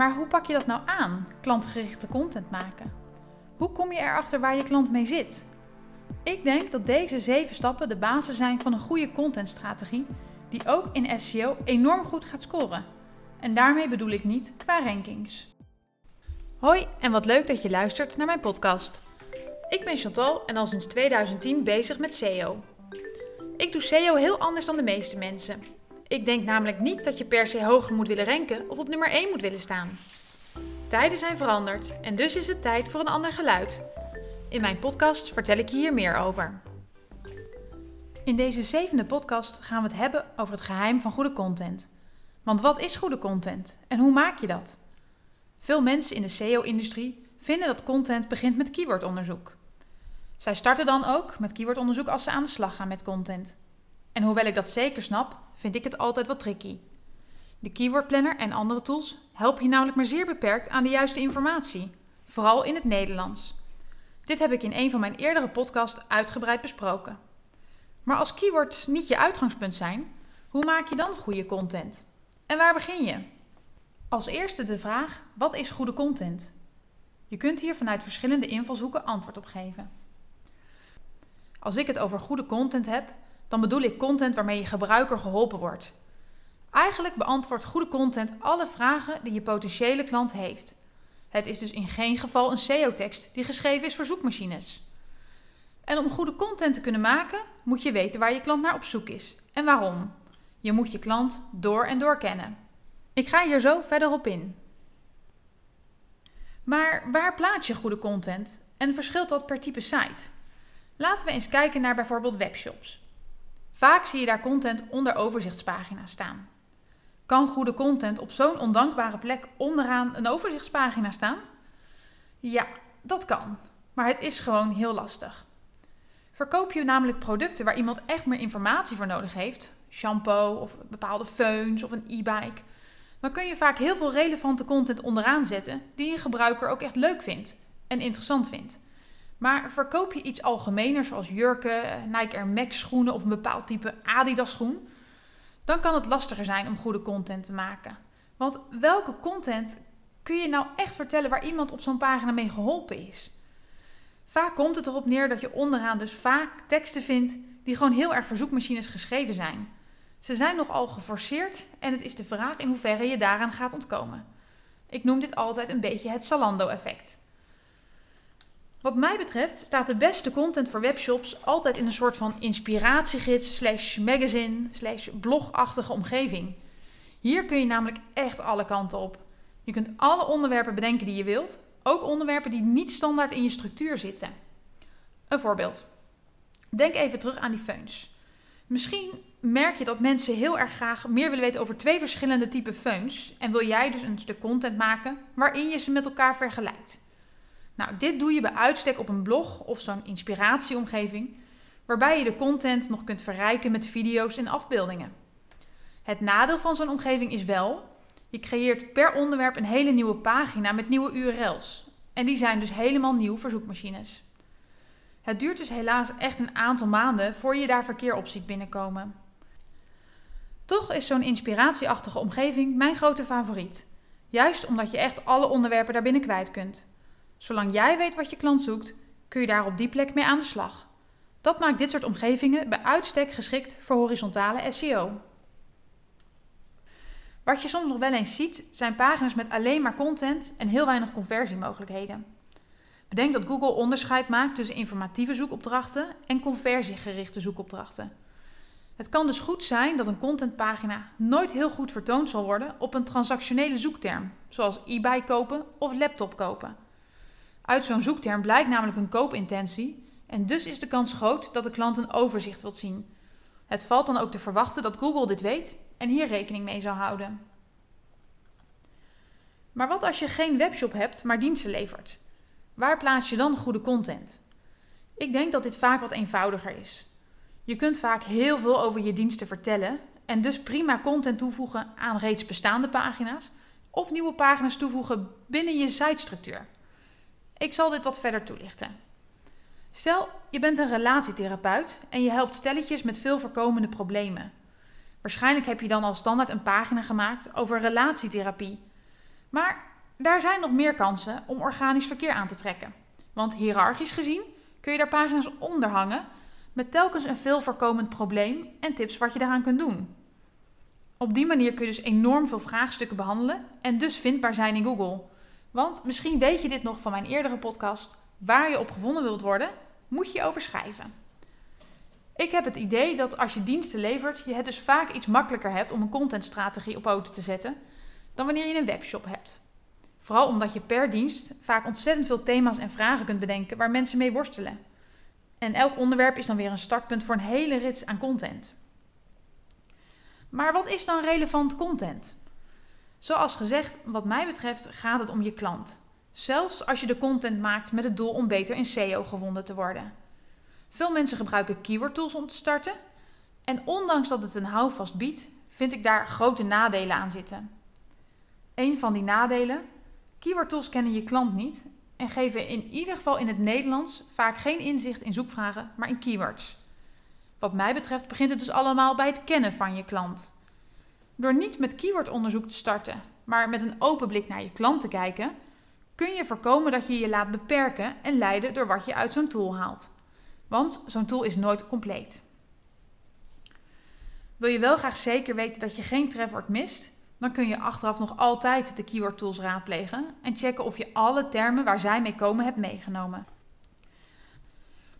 Maar hoe pak je dat nou aan, klantgerichte content maken? Hoe kom je erachter waar je klant mee zit? Ik denk dat deze zeven stappen de basis zijn van een goede contentstrategie die ook in SEO enorm goed gaat scoren. En daarmee bedoel ik niet qua rankings. Hoi en wat leuk dat je luistert naar mijn podcast. Ik ben Chantal en al sinds 2010 bezig met SEO. Ik doe SEO heel anders dan de meeste mensen. Ik denk namelijk niet dat je per se hoger moet willen ranken of op nummer 1 moet willen staan. Tijden zijn veranderd en dus is het tijd voor een ander geluid. In mijn podcast vertel ik je hier meer over. In deze zevende podcast gaan we het hebben over het geheim van goede content. Want wat is goede content en hoe maak je dat? Veel mensen in de SEO-industrie vinden dat content begint met keywordonderzoek. Zij starten dan ook met keywordonderzoek als ze aan de slag gaan met content. En hoewel ik dat zeker snap, vind ik het altijd wat tricky. De Keyword Planner en andere tools helpen je namelijk maar zeer beperkt aan de juiste informatie, vooral in het Nederlands. Dit heb ik in een van mijn eerdere podcasts uitgebreid besproken. Maar als keywords niet je uitgangspunt zijn, hoe maak je dan goede content? En waar begin je? Als eerste de vraag: wat is goede content? Je kunt hier vanuit verschillende invalshoeken antwoord op geven. Als ik het over goede content heb, dan bedoel ik content waarmee je gebruiker geholpen wordt. Eigenlijk beantwoordt goede content alle vragen die je potentiële klant heeft. Het is dus in geen geval een SEO-tekst die geschreven is voor zoekmachines. En om goede content te kunnen maken, moet je weten waar je klant naar op zoek is en waarom. Je moet je klant door en door kennen. Ik ga hier zo verder op in. Maar waar plaats je goede content en verschilt dat per type site? Laten we eens kijken naar bijvoorbeeld webshops. Vaak zie je daar content onder overzichtspagina's staan. Kan goede content op zo'n ondankbare plek onderaan een overzichtspagina staan? Ja, dat kan, maar het is gewoon heel lastig. Verkoop je namelijk producten waar iemand echt meer informatie voor nodig heeft, shampoo of bepaalde feuns of een e-bike, dan kun je vaak heel veel relevante content onderaan zetten die een gebruiker ook echt leuk vindt en interessant vindt. Maar verkoop je iets algemener zoals jurken, Nike Air Max schoenen of een bepaald type Adidas schoen, dan kan het lastiger zijn om goede content te maken. Want welke content kun je nou echt vertellen waar iemand op zo'n pagina mee geholpen is? Vaak komt het erop neer dat je onderaan dus vaak teksten vindt die gewoon heel erg voor zoekmachines geschreven zijn. Ze zijn nogal geforceerd en het is de vraag in hoeverre je daaraan gaat ontkomen. Ik noem dit altijd een beetje het Zalando-effect. Wat mij betreft staat de beste content voor webshops altijd in een soort van inspiratiegids slash magazine slash blogachtige omgeving. Hier kun je namelijk echt alle kanten op. Je kunt alle onderwerpen bedenken die je wilt, ook onderwerpen die niet standaard in je structuur zitten. Een voorbeeld. Denk even terug aan die feuns. Misschien merk je dat mensen heel erg graag meer willen weten over twee verschillende typen feuns en wil jij dus een stuk content maken waarin je ze met elkaar vergelijkt. Nou, dit doe je bij uitstek op een blog of zo'n inspiratieomgeving, waarbij je de content nog kunt verrijken met video's en afbeeldingen. Het nadeel van zo'n omgeving is wel, je creëert per onderwerp een hele nieuwe pagina met nieuwe URL's. En die zijn dus helemaal nieuw voor zoekmachines. Het duurt dus helaas echt een aantal maanden voor je daar verkeer op ziet binnenkomen. Toch is zo'n inspiratieachtige omgeving mijn grote favoriet. Juist omdat je echt alle onderwerpen daarbinnen kwijt kunt. Zolang jij weet wat je klant zoekt, kun je daar op die plek mee aan de slag. Dat maakt dit soort omgevingen bij uitstek geschikt voor horizontale SEO. Wat je soms nog wel eens ziet, zijn pagina's met alleen maar content en heel weinig conversiemogelijkheden. Bedenk dat Google onderscheid maakt tussen informatieve zoekopdrachten en conversiegerichte zoekopdrachten. Het kan dus goed zijn dat een contentpagina nooit heel goed vertoond zal worden op een transactionele zoekterm, zoals e-bike kopen of laptop kopen. Uit zo'n zoekterm blijkt namelijk een koopintentie en dus is de kans groot dat de klant een overzicht wilt zien. Het valt dan ook te verwachten dat Google dit weet en hier rekening mee zal houden. Maar wat als je geen webshop hebt, maar diensten levert? Waar plaats je dan goede content? Ik denk dat dit vaak wat eenvoudiger is. Je kunt vaak heel veel over je diensten vertellen en dus prima content toevoegen aan reeds bestaande pagina's of nieuwe pagina's toevoegen binnen je sitestructuur. Ik zal dit wat verder toelichten. Stel, je bent een relatietherapeut en je helpt stelletjes met veel voorkomende problemen. Waarschijnlijk heb je dan al standaard een pagina gemaakt over relatietherapie. Maar daar zijn nog meer kansen om organisch verkeer aan te trekken. Want hiërarchisch gezien kun je daar pagina's onder hangen met telkens een veel voorkomend probleem en tips wat je daaraan kunt doen. Op die manier kun je dus enorm veel vraagstukken behandelen en dus vindbaar zijn in Google. Want misschien weet je dit nog van mijn eerdere podcast. Waar je op gevonden wilt worden, moet je over schrijven. Ik heb het idee dat als je diensten levert, je het dus vaak iets makkelijker hebt om een contentstrategie op poten te zetten dan wanneer je een webshop hebt. Vooral omdat je per dienst vaak ontzettend veel thema's en vragen kunt bedenken waar mensen mee worstelen. En elk onderwerp is dan weer een startpunt voor een hele rits aan content. Maar wat is dan relevant content? Zoals gezegd, wat mij betreft gaat het om je klant. Zelfs als je de content maakt met het doel om beter in SEO gevonden te worden. Veel mensen gebruiken keyword tools om te starten. En ondanks dat het een houvast biedt, vind ik daar grote nadelen aan zitten. Een van die nadelen: keyword tools kennen je klant niet en geven in ieder geval in het Nederlands vaak geen inzicht in zoekvragen, maar in keywords. Wat mij betreft begint het dus allemaal bij het kennen van je klant. Door niet met keywordonderzoek te starten, maar met een open blik naar je klant te kijken, kun je voorkomen dat je je laat beperken en leiden door wat je uit zo'n tool haalt. Want zo'n tool is nooit compleet. Wil je wel graag zeker weten dat je geen trefwoord mist, dan kun je achteraf nog altijd de keyword tools raadplegen en checken of je alle termen waar zij mee komen hebt meegenomen.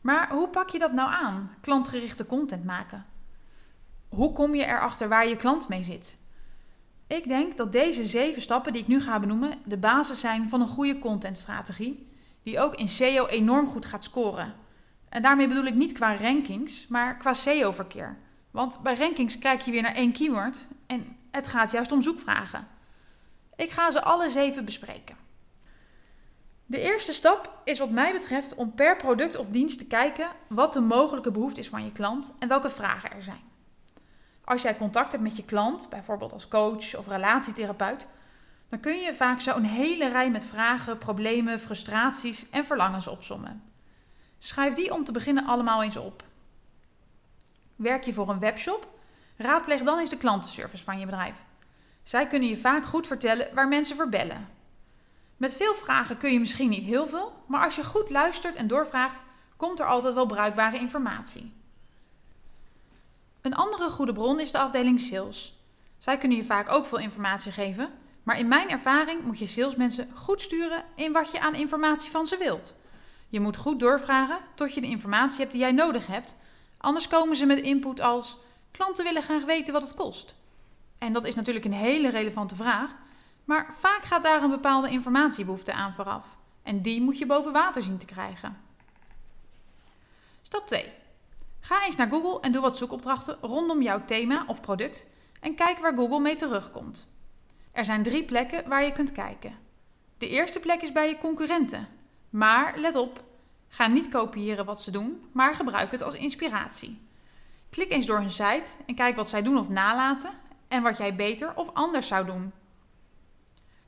Maar hoe pak je dat nou aan, klantgerichte content maken? Hoe kom je erachter waar je klant mee zit? Ik denk dat deze zeven stappen die ik nu ga benoemen de basis zijn van een goede contentstrategie, die ook in SEO enorm goed gaat scoren. En daarmee bedoel ik niet qua rankings, maar qua SEO-verkeer. Want bij rankings kijk je weer naar één keyword en het gaat juist om zoekvragen. Ik ga ze alle zeven bespreken. De eerste stap is wat mij betreft om per product of dienst te kijken wat de mogelijke behoefte is van je klant en welke vragen er zijn. Als jij contact hebt met je klant, bijvoorbeeld als coach of relatietherapeut, dan kun je vaak zo een hele rij met vragen, problemen, frustraties en verlangens opsommen. Schrijf die om te beginnen allemaal eens op. Werk je voor een webshop? Raadpleeg dan eens de klantenservice van je bedrijf. Zij kunnen je vaak goed vertellen waar mensen voor bellen. Met veel vragen kun je misschien niet heel veel, maar als je goed luistert en doorvraagt, komt er altijd wel bruikbare informatie. Een andere goede bron is de afdeling sales. Zij kunnen je vaak ook veel informatie geven, maar in mijn ervaring moet je salesmensen goed sturen in wat je aan informatie van ze wilt. Je moet goed doorvragen tot je de informatie hebt die jij nodig hebt, anders komen ze met input als klanten willen graag weten wat het kost. En dat is natuurlijk een hele relevante vraag, maar vaak gaat daar een bepaalde informatiebehoefte aan vooraf. En die moet je boven water zien te krijgen. Stap 2. Ga eens naar Google en doe wat zoekopdrachten rondom jouw thema of product en kijk waar Google mee terugkomt. Er zijn drie plekken waar je kunt kijken. De eerste plek is bij je concurrenten. Maar let op, ga niet kopiëren wat ze doen, maar gebruik het als inspiratie. Klik eens door hun site en kijk wat zij doen of nalaten en wat jij beter of anders zou doen.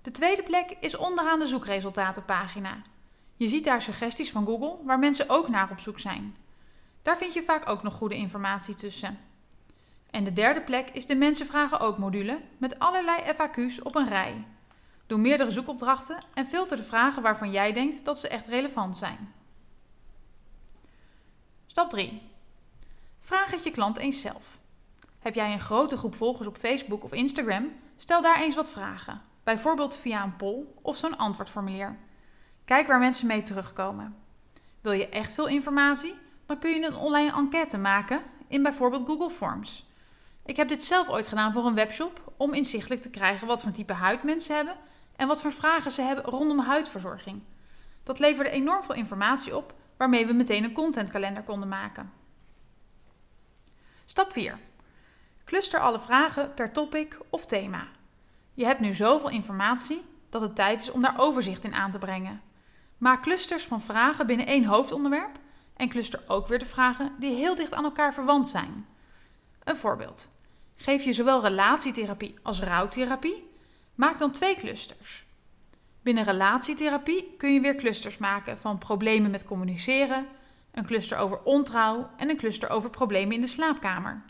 De tweede plek is onderaan de zoekresultatenpagina. Je ziet daar suggesties van Google waar mensen ook naar op zoek zijn. Daar vind je vaak ook nog goede informatie tussen. En de derde plek is de Mensen vragen ook module met allerlei FAQ's op een rij. Doe meerdere zoekopdrachten en filter de vragen waarvan jij denkt dat ze echt relevant zijn. Stap 3. Vraag het je klant eens zelf. Heb jij een grote groep volgers op Facebook of Instagram? Stel daar eens wat vragen, bijvoorbeeld via een poll of zo'n antwoordformulier. Kijk waar mensen mee terugkomen. Wil je echt veel informatie? Dan kun je een online enquête maken in bijvoorbeeld Google Forms. Ik heb dit zelf ooit gedaan voor een webshop om inzichtelijk te krijgen wat voor type huid mensen hebben en wat voor vragen ze hebben rondom huidverzorging. Dat leverde enorm veel informatie op waarmee we meteen een contentkalender konden maken. Stap 4. Cluster alle vragen per topic of thema. Je hebt nu zoveel informatie dat het tijd is om daar overzicht in aan te brengen. Maak clusters van vragen binnen één hoofdonderwerp en cluster ook weer de vragen die heel dicht aan elkaar verwant zijn. Een voorbeeld. Geef je zowel relatietherapie als rouwtherapie? Maak dan twee clusters. Binnen relatietherapie kun je weer clusters maken van problemen met communiceren, een cluster over ontrouw en een cluster over problemen in de slaapkamer.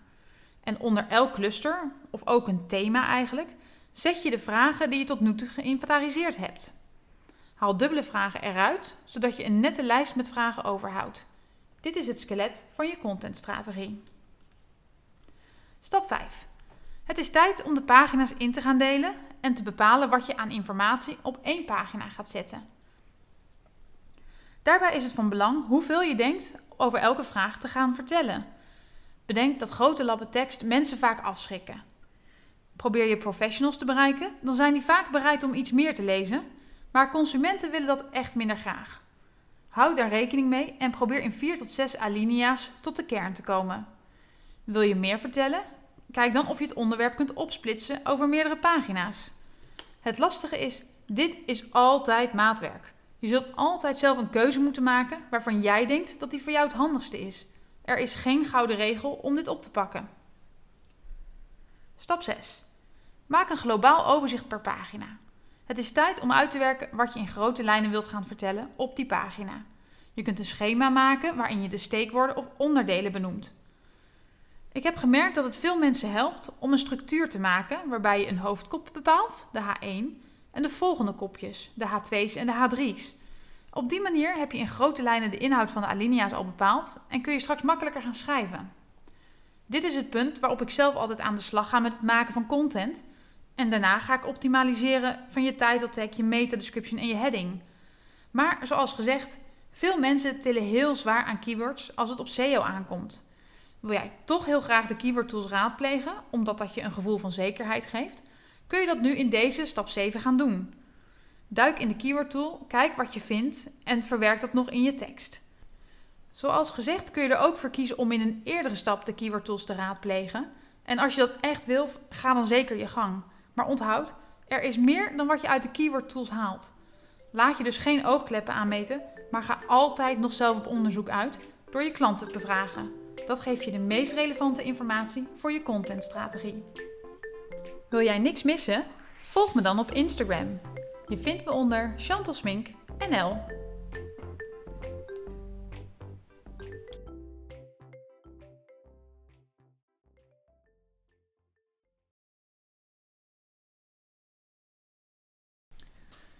En onder elk cluster, of ook een thema eigenlijk, zet je de vragen die je tot nu toe geïnventariseerd hebt. Haal dubbele vragen eruit, zodat je een nette lijst met vragen overhoudt. Dit is het skelet van je contentstrategie. Stap 5. Het is tijd om de pagina's in te gaan delen en te bepalen wat je aan informatie op één pagina gaat zetten. Daarbij is het van belang hoeveel je denkt over elke vraag te gaan vertellen. Bedenk dat grote lappen tekst mensen vaak afschrikken. Probeer je professionals te bereiken, dan zijn die vaak bereid om iets meer te lezen, maar consumenten willen dat echt minder graag. Houd daar rekening mee en probeer in 4 tot 6 alinea's tot de kern te komen. Wil je meer vertellen? Kijk dan of je het onderwerp kunt opsplitsen over meerdere pagina's. Het lastige is, dit is altijd maatwerk. Je zult altijd zelf een keuze moeten maken waarvan jij denkt dat die voor jou het handigste is. Er is geen gouden regel om dit op te pakken. Stap 6. Maak een globaal overzicht per pagina. Het is tijd om uit te werken wat je in grote lijnen wilt gaan vertellen op die pagina. Je kunt een schema maken waarin je de steekwoorden of onderdelen benoemt. Ik heb gemerkt dat het veel mensen helpt om een structuur te maken waarbij je een hoofdkop bepaalt, de H1, en de volgende kopjes, de H2's en de H3's. Op die manier heb je in grote lijnen de inhoud van de alinea's al bepaald en kun je straks makkelijker gaan schrijven. Dit is het punt waarop ik zelf altijd aan de slag ga met het maken van content. En daarna ga ik optimaliseren van je title tag, je meta description en je heading. Maar zoals gezegd, veel mensen tillen heel zwaar aan keywords als het op SEO aankomt. Wil jij toch heel graag de keyword tools raadplegen, omdat dat je een gevoel van zekerheid geeft, kun je dat nu in deze stap 7 gaan doen. Duik in de keyword tool, kijk wat je vindt en verwerk dat nog in je tekst. Zoals gezegd kun je er ook voor kiezen om in een eerdere stap de keyword tools te raadplegen. En als je dat echt wil, ga dan zeker je gang. Maar onthoud, er is meer dan wat je uit de keyword tools haalt. Laat je dus geen oogkleppen aanmeten, maar ga altijd nog zelf op onderzoek uit door je klanten te bevragen. Dat geeft je de meest relevante informatie voor je contentstrategie. Wil jij niks missen? Volg me dan op Instagram. Je vindt me onder Chantal.